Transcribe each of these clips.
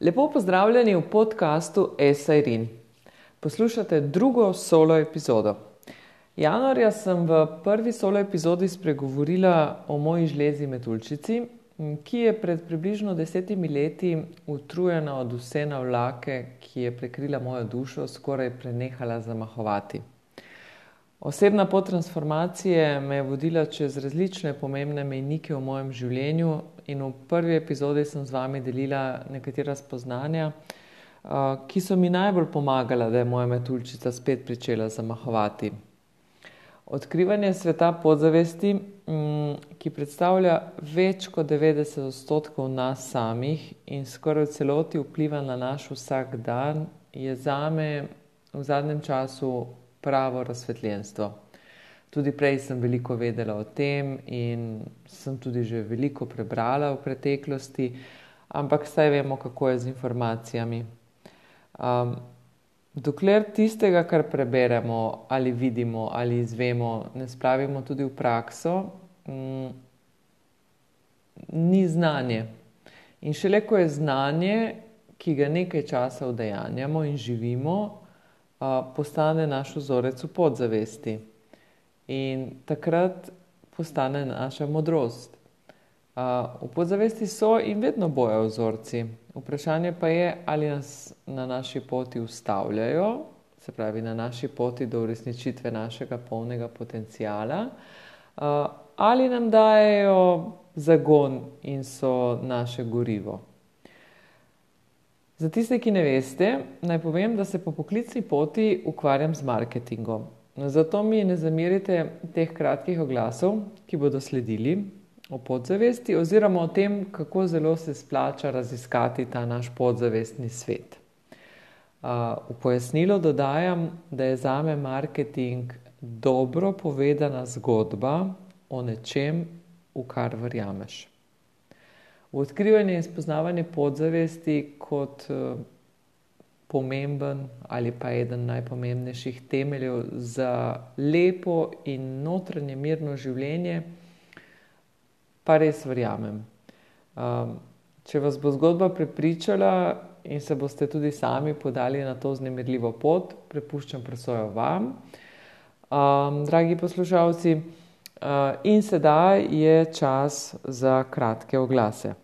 Lepo pozdravljeni v podkastu Esairin. Poslušate drugo solo epizodo. Januarja sem v prvi solo epizodi spregovorila o moji žlezi metulčici, ki je pred približno desetimi leti utrujena od vse navlake, ki je prekrila mojo dušo, skoraj prenehala zamahovati. Osebna pot transformacije me je vodila čez različne pomembne mejnike v mojem življenju, in v prvi epizodi sem z vami delila nekatera spoznanja, ki so mi najbolj pomagala, da je moja metulčica spet pričela zamahovati. Odkrivanje sveta podzavesti, ki predstavlja več kot devetdeset odstotkov nas samih in skoraj v celoti vpliva na naš vsakdan, je zame v zadnjem času pravo razsvetljenstvo. Tudi prej sem veliko vedela o tem in sem tudi že veliko prebrala v preteklosti, ampak saj vemo, kako je z informacijami. dokler tistega, kar preberemo ali vidimo ali izvemo, ne spravimo tudi v prakso, ni znanje. In šele ko je znanje, ki ga nekaj časa udejanjamo in živimo, postane naš vzorec v podzavesti. In takrat postane naša modrost. v podzavesti so in vedno bojo vzorci. Vprašanje pa je, ali nas na naši poti ustavljajo, se pravi, na naši poti do uresničitve našega polnega potenciala, ali nam dajejo zagon in so naše gorivo. Za tiste, ki ne veste, naj povem, da se po poklicni poti ukvarjam z marketingom. Zato mi ne zamerite teh kratkih oglasov, ki bodo sledili, o podzavesti oziroma o tem, kako zelo se splača raziskati ta naš podzavestni svet. v pojasnilo dodajam, da je zame marketing dobro povedana zgodba o nečem, v kar verjameš. Odkrivanje in spoznavanje podzavesti kot, pomemben ali pa eden najpomembnejših temeljev za lepo in notranje mirno življenje pa res verjamem. če vas bo zgodba prepričala in se boste tudi sami podali na to vznemirljivo pot, prepuščam presojo vam. dragi poslušalci, in sedaj je čas za kratke oglase.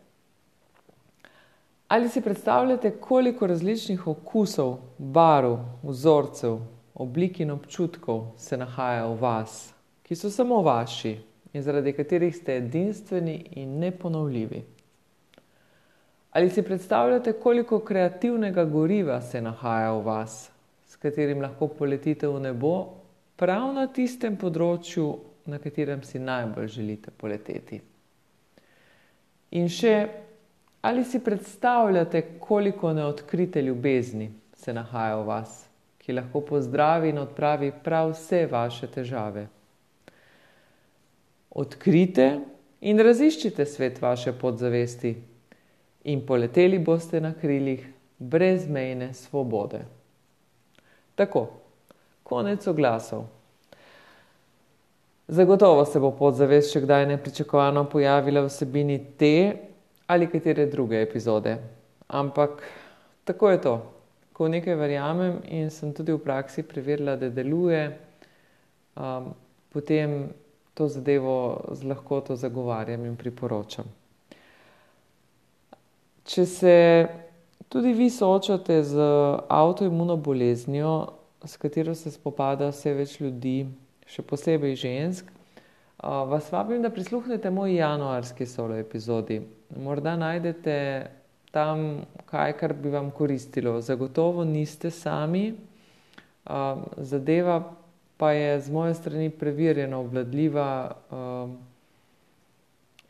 Ali si predstavljate, koliko različnih okusov, barv, vzorcev, oblik in občutkov se nahaja v vas, ki so samo vaši in zaradi katerih ste edinstveni in neponovljivi? Ali si predstavljate, koliko kreativnega goriva se nahaja v vas, s katerim lahko poletite v nebo prav na tistem področju, na katerem si najbolj želite poleteti? In še, ali si predstavljate, koliko neodkrite ljubezni se nahaja v vas, ki lahko pozdravi in odpravi prav vse vaše težave? Odkrijte in raziščite svet vaše podzavesti in poleteli boste na krilih brezmejne svobode. Tako, konec oglasov. Zagotovo se bo podzavest še kdaj nepričakovano pojavila v vsebini te ali katere druge epizode. Ampak tako je to. Ko nekaj verjamem in sem tudi v praksi preverila, da deluje, potem to zadevo z lahkoto zagovarjam in priporočam. Če se tudi vi soočate z avtoimuno boleznijo, s katero se spopada vse več ljudi, še posebej žensk, vas vabim, da prisluhnete moji januarski solo epizodi. Morda najdete tam kaj, kar bi vam koristilo. Zagotovo niste sami, zadeva pa je z moje strani preverjeno obvladljiva,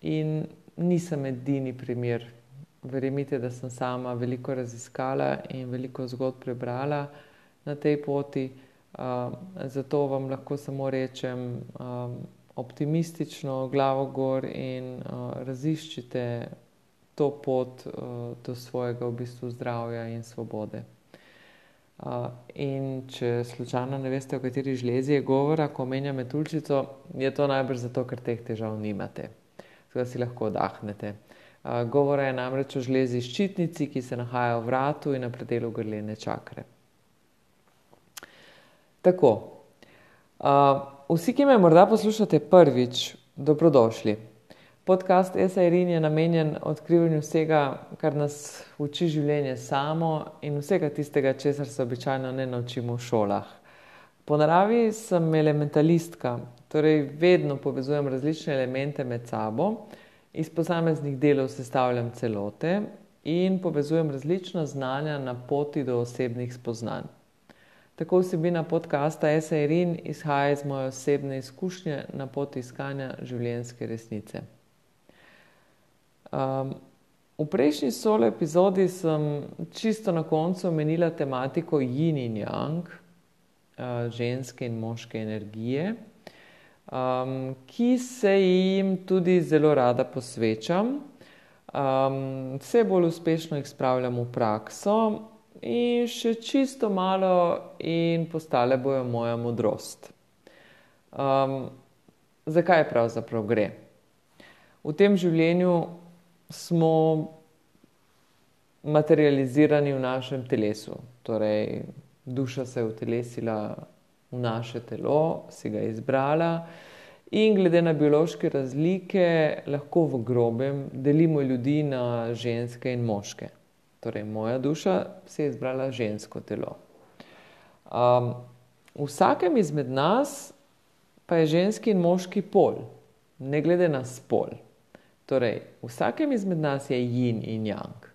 in nisem edini primer. Verjemite, da sem sama veliko raziskala in veliko zgodb prebrala na tej poti, zato vam lahko samo rečem, optimistično, glavo gor in, raziščite to pot, do svojega v bistvu zdravja in svobode. in če slučajno ne veste, o kateri žlezi je govora, ko omenjam metulčico, je to najbrž zato, ker teh težav nimate. Da si lahko oddahnete. Govora je namreč o žlezi ščitnici, ki se nahaja v vratu in na predelu grlene čakre. Tako. Vsi, ki me morda poslušate prvič, dobrodošli. Podcast Esairin je namenjen odkrivanju vsega, kar nas uči življenje samo in vsega tistega, česar se običajno ne naučimo v šolah. Po naravi sem elementalistka, torej vedno povezujem različne elemente med sabo, iz posameznih delov sestavljam celote in povezujem različna znanja na poti do osebnih spoznanj. Tako vsebina podcasta Esairin izhaja iz moje osebne izkušnje na poti iskanja življenjske resnice. Um, v prejšnji solo epizodi sem čisto na koncu omenila tematiko yin in yang, uh, ženske in moške energije um, ki se jim tudi zelo rada posvečam. Um, vse bolj uspešno jih spravljam v prakso, in še čisto malo, in postale bojo moja modrost. Um, zakaj pravzaprav gre? V tem življenju smo materializirani v našem telesu, torej duša se je utelesila v naše telo, si ga izbrala. In glede na biološke razlike, lahko v grobem delimo ljudi na ženske in moške. Torej, moja duša si je izbrala žensko telo. Um, v vsakem izmed nas pa je ženski in moški pol, ne glede na spol. Torej, v vsakem izmed nas je yin in yang.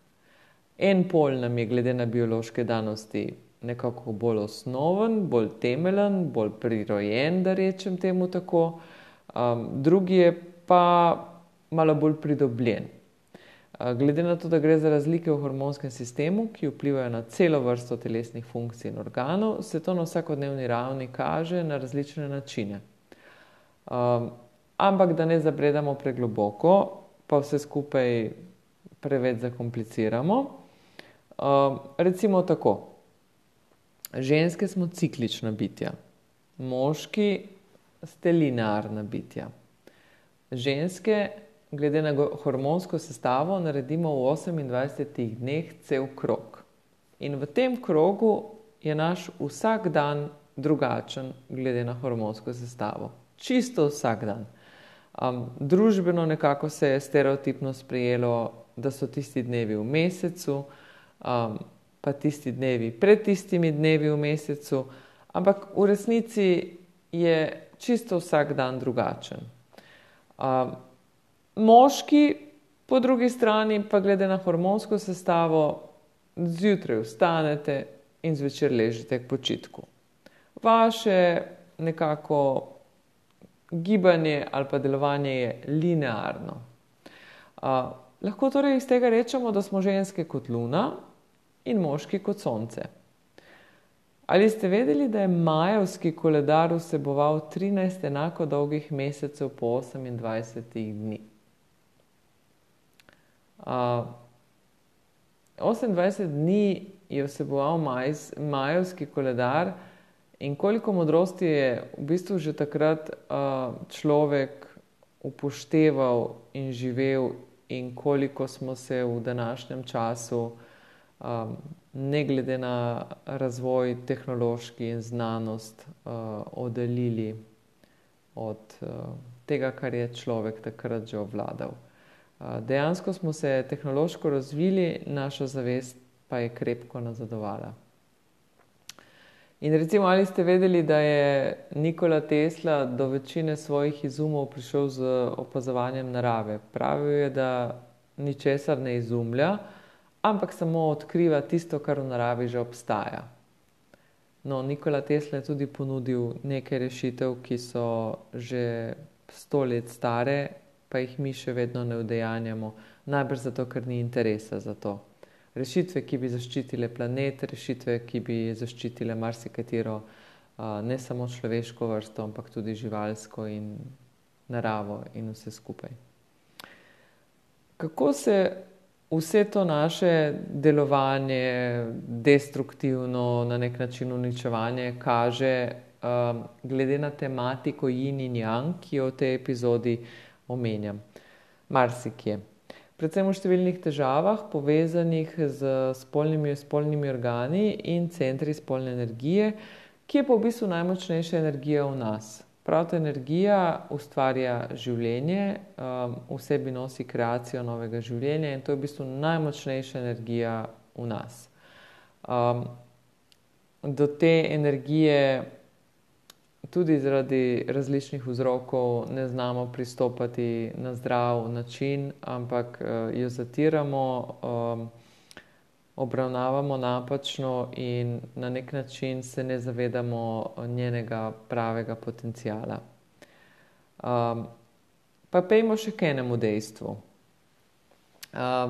En pol nam je glede na biološke danosti nekako bolj osnoven, bolj temeljen, bolj prirojen, da rečem temu tako, um, drugi je pa malo bolj pridobljen. Glede na to, da gre za razlike v hormonskem sistemu, ki vplivajo na celo vrsto telesnih funkcij in organov, se to na vsakodnevni ravni kaže na različne načine. Um, ampak da ne zabredamo pregloboko, pa vse skupaj preveč zakompliciramo. Um, recimo tako. Ženske smo ciklična bitja, moški ste linearna bitja. Ženske, glede na hormonsko sestavo, naredimo v 28 dneh cel krog. In v tem krogu je naš vsak dan drugačen, glede na hormonsko sestavo. Čisto vsak dan. Um, družbeno nekako se je stereotipno sprejelo, da so tisti dnevi v mesecu. Um, pa tisti dnevi pred tistimi dnevi v mesecu, ampak v resnici je čisto vsak dan drugačen. Uh, moški, po drugi strani, pa glede na hormonsko sestavo, zjutraj vstanete in zvečer ležite k počitku. Vaše nekako gibanje ali pa delovanje je linearno. Uh, lahko torej iz tega rečemo, da smo ženske kot luna, in moški kot sonce. Ali ste vedeli, da je majevski koledar vseboval 13 enako dolgih mesecev po 28 dni? Uh, 28 dni je vseboval majs, majevski koledar, in koliko modrosti je v bistvu že takrat uh, človek upošteval in živel, in koliko smo se v današnjem času um, ne glede na razvoj tehnološki in znanost, uh, oddaljili od uh, tega, kar je človek takrat že obvladal. Dejansko smo se tehnološko razvili, naša zavest pa je krepko nazadovala. In recimo, ali ste vedeli, da je Nikola Tesla do večine svojih izumov prišel z opazovanjem narave? Pravil je, da ničesar ne izumlja, ampak samo odkriva tisto, kar v naravi že obstaja. No, Nikola Tesla je tudi ponudil nekaj rešitev, ki so že sto let stare, pa jih mi še vedno ne udejanjamo, najbrž zato, ker ni interesa za to. Rešitve, ki bi zaščitile planet, rešitve, ki bi zaščitile marsikatero, ne samo človeško vrsto, ampak tudi živalsko in naravo in vse skupaj. Kako se vse to naše delovanje, destruktivno, na nek način uničevanje, kaže um, glede na tematiko Yin in Yang, ki jo v tej epizodi omenjam. Marsikje. predvsem v številnih težavah, povezanih z spolnimi, spolnimi organi in centri spolne energije, ki je pa v bistvu najmočnejša energija v nas. Prav ta energija ustvarja življenje, um, v sebi nosi kreacijo novega življenja in to je v bistvu najmočnejša energija v nas. Um, do te energije tudi zaradi različnih vzrokov ne znamo pristopati na zdrav način, ampak uh, jo zatiramo, um, obravnavamo napačno in na nek način se ne zavedamo njenega pravega potencijala. Um, pa pejmo še k enemu dejstvu. Uh,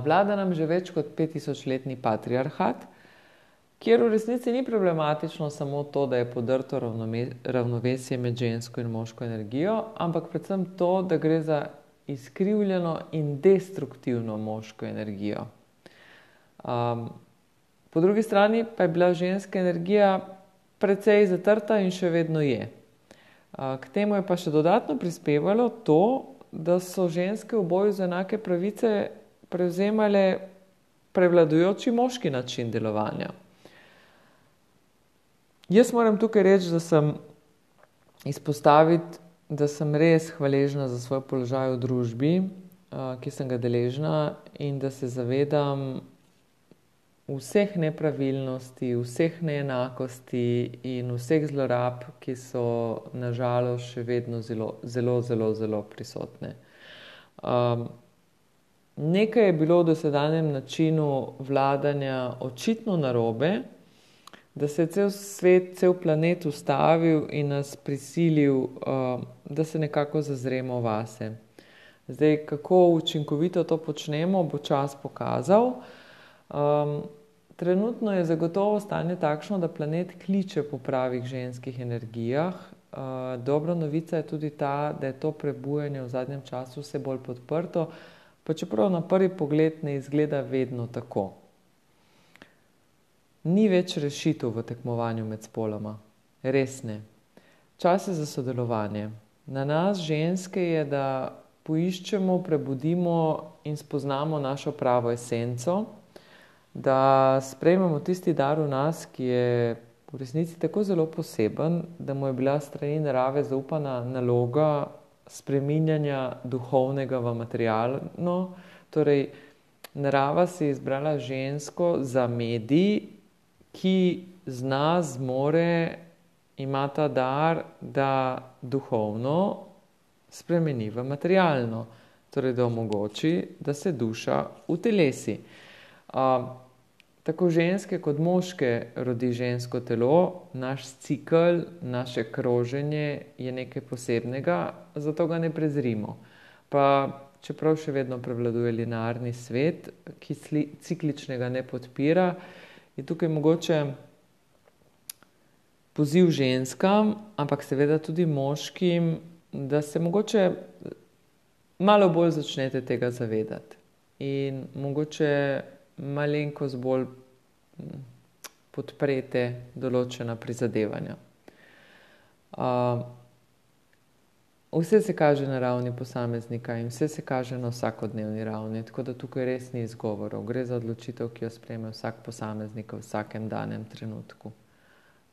vlada nam že več kot 5000-letni patriarhat kjer v resnici ni problematično samo to, da je podrto ravnovesje med žensko in moško energijo, ampak predvsem to, da gre za izkrivljeno in destruktivno moško energijo. Um, po drugi strani pa je bila ženska energija precej zatrta in še vedno je. Uh, k temu je pa še dodatno prispevalo to, da so ženske v boju za enake pravice prevzemale prevladujoči moški način delovanja. Jaz moram tukaj reči, da sem izpostaviti, da sem res hvaležna za svoj položaj v družbi, ki sem ga deležna in da se zavedam vseh nepravilnosti, vseh neenakosti in vseh zlorab, ki so nažalost še vedno zelo, zelo, zelo, zelo prisotne. Um, nekaj je bilo v dosedanjem načinu vladanja očitno narobe, da se je cel svet, cel planet ustavil in nas prisilil, uh, da se nekako zazremo vase. Zdaj, kako učinkovito to počnemo, bo čas pokazal. Um, trenutno je zagotovo stanje takšno, da planet kliče po pravih ženskih energijah. Uh, dobra novica je tudi ta, da je to prebujanje v zadnjem času vse bolj podprto, pa čeprav na prvi pogled ne izgleda vedno tako ni več rešitev v tekmovanju med spoloma, res ne. Čas je za sodelovanje. Na nas, ženske, je, da poiščemo, prebudimo in spoznamo našo pravo esenco, da sprejmemo tisti dar v nas, ki je v resnici tako zelo poseben, da mu je bila strani narave zaupana naloga spreminjanja duhovnega v materialno. Torej, narava si je izbrala žensko za medij ki zna, zmore, ima ta dar, da duhovno spremeni v materialno, torej da omogoči, da se duša utelesi. Uh, tako ženske kot moške rodi žensko telo, naš cikl, naše kroženje je nekaj posebnega, zato ga ne prezrimo. Pa čeprav še vedno prevladuje linearni svet, ki cikličnega ne podpira, je tukaj mogoče poziv ženskam, ampak seveda tudi moškim, da se mogoče malo bolj začnete tega zavedati in mogoče malenkost bolj podprete določena prizadevanja. Uh, Vse se kaže na ravni posameznika in vse se kaže na vsakodnevni ravni, tako da tukaj res ni izgovorov. Gre za odločitev, ki jo sprejme vsak posameznik v vsakem danem trenutku.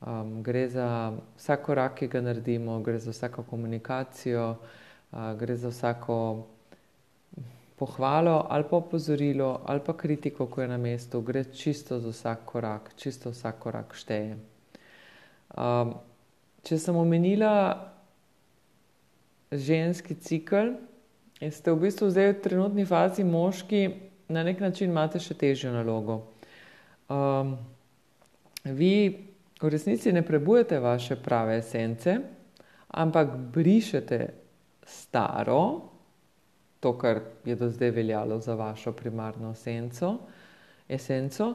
Um, gre za vsak korak, ki ga naredimo, gre za vsako komunikacijo, uh, gre za vsako pohvalo ali pa opozorilo ali pa kritiko, ko je na mestu. Gre čisto za vsak korak, čisto vsak korak šteje. Um, če sem omenila ženski cikl in ste v bistvu zdaj v trenutni fazi moški, na nek način imate še težjo nalogo. Um, vi v resnici ne prebujete vaše prave esence, ampak brišete staro, to, kar je do zdaj veljalo za vašo primarno esenco, esenco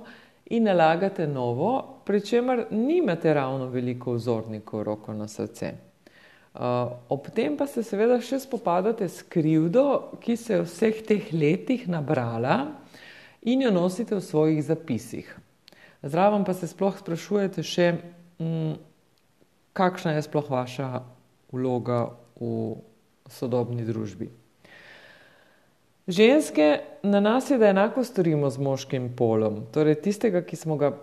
in nalagate novo, pri čemer nimate ravno veliko vzornikov roko na srce. Uh, ob tem pa se seveda še spopadate s krivdo, ki se je v vseh teh letih nabrala in jo nosite v svojih zapisih. Zraven pa se sploh sprašujete še, m, mm, kakšna je sploh vaša vloga v sodobni družbi. Ženske na nas je, da enako storimo z moškim polom, torej tistega, ki smo ga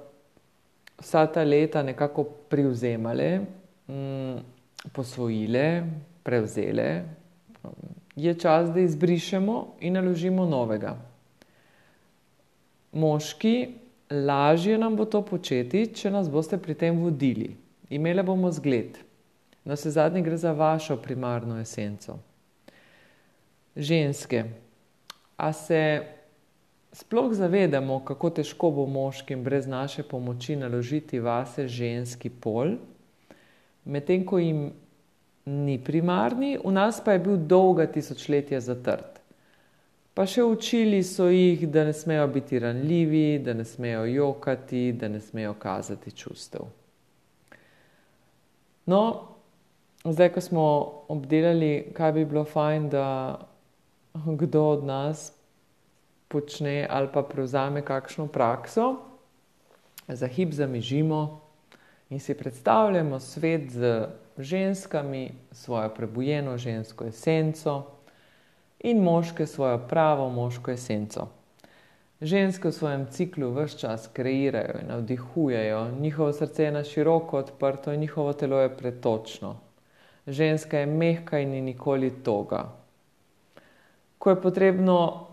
vsa ta leta nekako privzemali, mm, posvojili, prevzeli, je čas, da izbrišemo in naložimo novega. Moški, lažje nam bo to početi, če nas boste pri tem vodili. Imeli bomo zgled. Na vse zadnje gre za vašo primarno esenco. Ženske, a se sploh zavedamo, kako težko bo moškim brez naše pomoči naložiti vase ženski pol, medtem ko jim ni primarni, v nas pa je bil dolga tisočletja zatrt. Pa še učili so jih, da ne smejo biti ranljivi, da ne smejo jokati, da ne smejo kazati čustev. No, zdaj, ko smo obdelali, kaj bi bilo fajn, da kdo od nas počne ali pa prevzame kakšno prakso, za hip zamižimo in si predstavljamo svet z ženskami, svojo prebujeno žensko esenco in moške svojo pravo moško esenco. Ženske v svojem ciklu vse čas kreirajo in navdihujejo, njihovo srce je na široko odprto in njihovo telo je pretočno. Ženska je mehka in ni nikoli toga. Ko je potrebno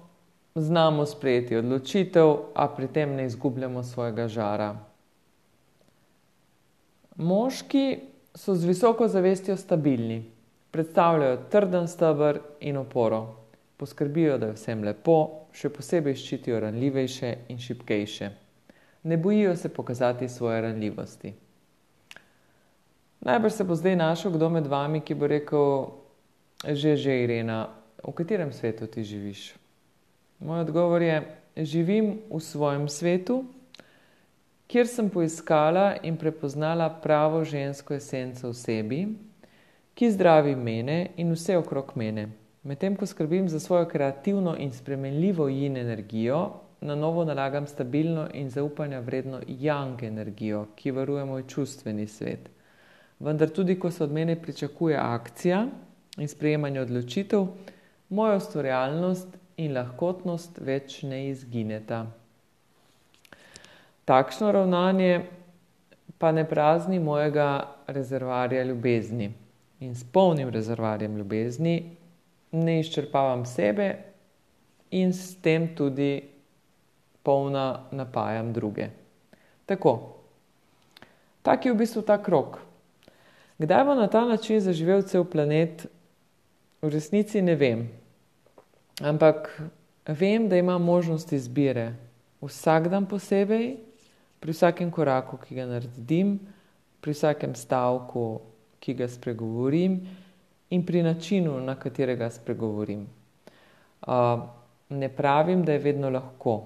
znamo sprejeti odločitev, a pri tem ne izgubljamo svojega žara. Moški so z visoko zavestjo stabilni, predstavljajo trden stebr in oporo, poskrbijo, da je vsem lepo, še posebej ščitijo ranljivejše in šipkejše. Ne bojijo se pokazati svoje ranljivosti. Najbrž se bo zdaj našel kdo med vami, ki bo rekel: Že, že, Irena, v katerem svetu ti živiš? Moj odgovor je: živim v svojem svetu, kjer sem poiskala in prepoznala pravo žensko esenco v sebi, ki zdravi mene in vse okrog mene. Medtem ko skrbim za svojo kreativno in spremenljivo jin energijo, na novo nalagam stabilno in zaupanja vredno yang energijo, ki varuje moj čustveni svet. Vendar tudi, ko se od mene pričakuje akcija in sprejemanje odločitev, moja ustvarjalnost in lahkotnost več ne izgineta. Takšno ravnanje pa ne prazni mojega rezervarja ljubezni in s polnim rezervarjem ljubezni ne izčrpavam sebe in s tem tudi polna napajam druge. Tako, tak je v bistvu ta krok. Kdaj bo na ta način zaživel cel planet, v resnici ne vem. Ampak vem, da imam možnost izbire vsak dan posebej, pri vsakem koraku, ki ga naredim, pri vsakem stavku, ki ga spregovorim, in pri načinu, na katerega spregovorim. Uh, ne pravim, da je vedno lahko,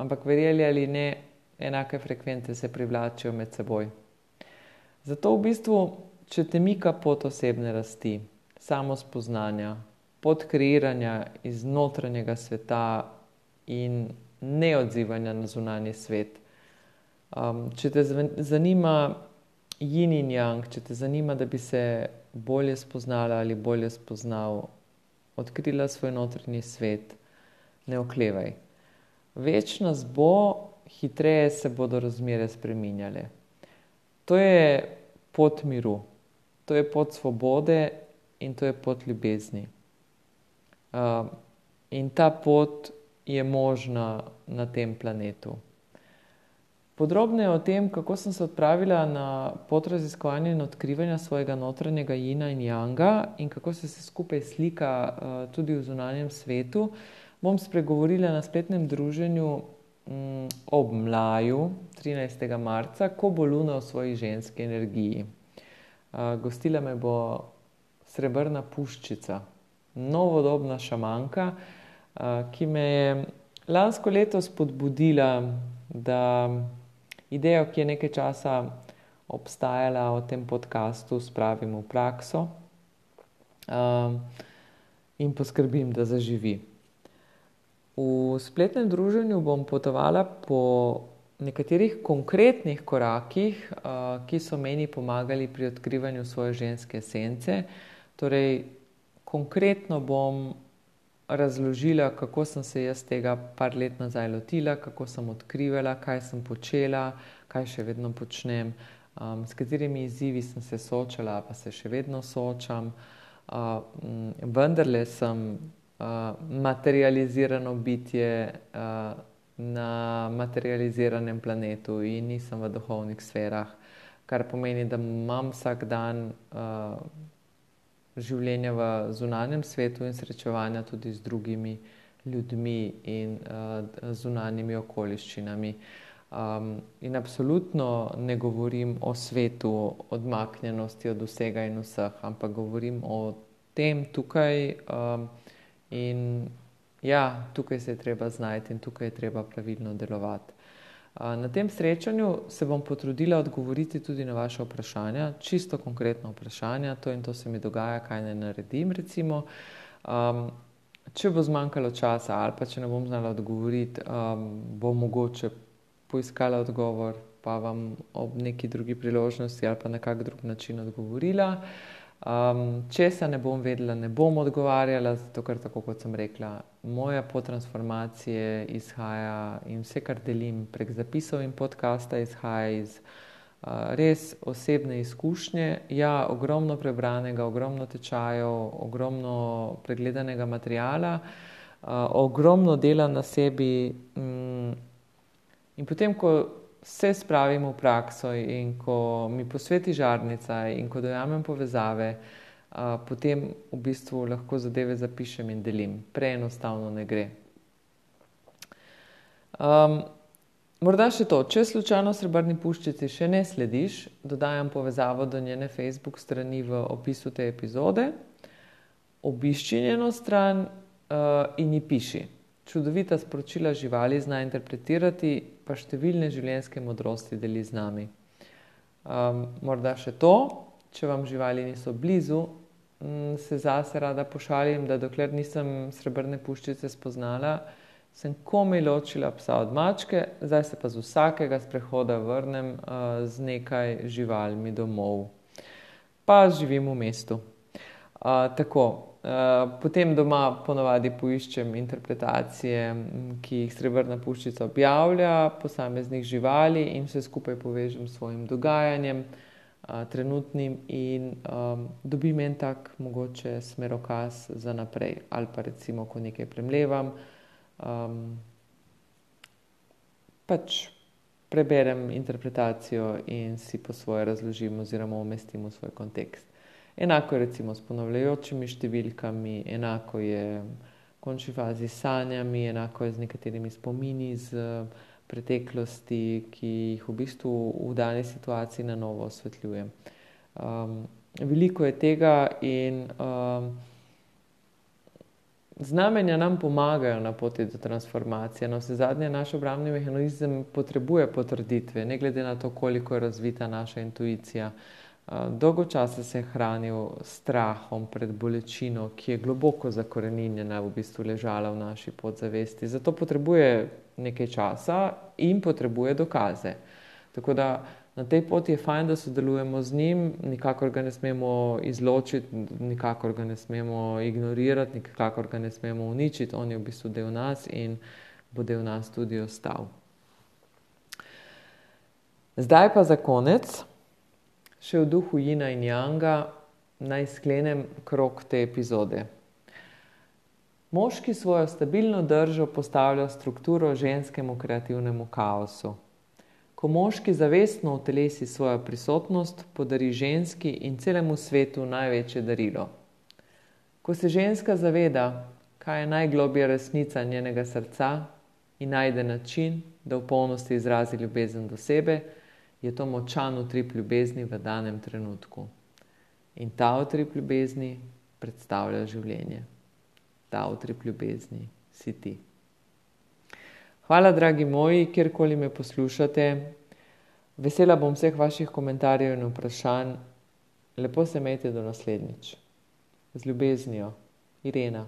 ampak verjeli ali ne, enake frekvence se privlačijo med seboj. Zato v bistvu, če te mika pot osebne rasti, samo spoznanja, podkreiranja iz notranjega sveta in neodzivanja na zunanji svet. Um, če te zanima yin in yang, če te zanima, da bi se bolje spoznala ali bolje spoznal, odkrila svoj notranji svet, ne oklevaj. Več nas bo, hitreje se bodo razmere spreminjale. To je pot miru, to je pot svobode in to je pot ljubezni. Uh, in ta pot je možna na tem planetu. Podrobneje o tem, kako sem se odpravila na pot raziskovanja in odkrivanja svojega notranjega jina in janga in kako se vse skupaj slika uh, tudi v zunanjem svetu, bom spregovorila na spletnem druženju um, ob mlaju 13. marca, ko bo Luna v svoji ženski energiji. Uh, gostila me bo srebrna puščica novodobna šamanka, ki me je lansko leto spodbudila, da idejo, ki je nekaj časa obstajala o tem podkastu, spravim v prakso in poskrbim, da zaživi. V spletnem druženju bom potovala po nekaterih konkretnih korakih, ki so meni pomagali pri odkrivanju svoje ženske esence. Torej, konkretno bom razložila, kako sem se jaz tega par let nazaj lotila, kako sem odkrivala, kaj sem počela, kaj še vedno počnem, um, s katerimi izzivi sem se soočala, pa se še vedno soočam. Uh, vendarle sem uh, materializirano bitje uh, na materializiranem planetu in nisem v duhovnih sferah, kar pomeni, da imam vsak dan. Uh, življenja v zunanjem svetu in srečevanja tudi z drugimi ljudmi in uh, zunanjimi okoliščinami. Um, in absolutno ne govorim o svetu, odmaknjenosti od vsega in vseh, ampak govorim o tem tukaj. Um, in ja, tukaj se je treba znajti in tukaj je treba pravilno delovati. Na tem srečanju se bom potrudila odgovoriti tudi na vaše vprašanja, čisto konkretno vprašanja, to in to se mi dogaja, kaj naj naredim. Recimo, um, če bo zmanjkalo časa ali pa če ne bom znala odgovoriti, um, bom mogoče poiskala odgovor, pa vam ob neki drugi priložnosti ali pa na kak drug način odgovorila. Uh, Um, če se ne bom vedela, ne bom odgovarjala, zato ker, tako kot sem rekla, moja pot transformacije izhaja in vse, kar delim prek zapisov in podcasta, izhaja iz uh, res osebne izkušnje. Ja, ogromno prebranega, ogromno tečajev, ogromno pregledanega materijala, uh, ogromno dela na sebi. Um, in potem, ko vse spravim v prakso in ko mi posveti žarnica in ko dojamem povezave, uh, potem v bistvu lahko zadeve zapišem in delim. Prej enostavno ne gre. Um, morda še to, če slučajno srebrni puščici še ne slediš, dodajam povezavo do njene Facebook strani v opisu te epizode. Obišči njeno stran uh, in ji piši. Čudovita sporočila živali zna interpretirati pa številne življenjske modrosti deli z nami. Um, morda še to, če vam živali niso blizu, um, se zase rada pošalim, da dokler nisem srebrne puščice spoznala, sem komaj ločila psa od mačke, zdaj se pa z vsakega sprehoda vrnem uh, z nekaj živalmi domov. Pa živim v mestu. Uh, tako, Eh, potem doma ponovadi poiščem interpretacije, ki jih srebrna puščica objavlja, posameznih živali in vse skupaj povežem s svojim dogajanjem, uh, trenutnim in um, dobim en tak mogoče smerokaz za naprej. Ali pa recimo, ko nekaj premlevam, um, pač preberem interpretacijo in si po svoje razložim oziroma umestim v svoj kontekst. Enako je recimo s ponavljajočimi številkami, enako je v končni fazi s sanjami, enako je z nekaterimi spomini iz preteklosti, ki jih v bistvu v dani situaciji na novo osvetljujem. Um, veliko je tega in um, znamenja nam pomagajo na poti do transformacije. Na vse zadnje naš obramni mehanizem potrebuje potrditve, ne glede na to, koliko je razvita naša intuicija. Dolgo časa se je hranil s strahom pred bolečino, ki je globoko zakorenjena, v bistvu ležala v naši podzavesti. Zato potrebuje nekaj časa in potrebuje dokaze. Tako da na tej poti je fajn, da sodelujemo z njim, nikakor ga ne smemo izločiti, nikakor ga ne smemo ignorirati, nikakor ga ne smemo uničiti. On je v bistvu del nas in bo del nas tudi ostal. Zdaj pa za konec še v duhu Jina in Janga, naj sklenem krok te epizode. Moški svojo stabilno držo postavlja strukturo ženskemu kreativnemu kaosu. Ko moški zavestno utelesi svojo prisotnost, podari ženski in celemu svetu največje darilo. Ko se ženska zaveda, kaj je najglobja resnica njenega srca in najde način, da v polnosti izrazi ljubezen do sebe, je to močan utrip ljubezni v danem trenutku. In ta utrip ljubezni predstavlja življenje. Ta utrip ljubezni si ti. Hvala, dragi moji, kjerkoli me poslušate. Vesela bom vseh vaših komentarjev in vprašanj. Lepo se imejte do naslednjič. Z ljubeznijo, Irena.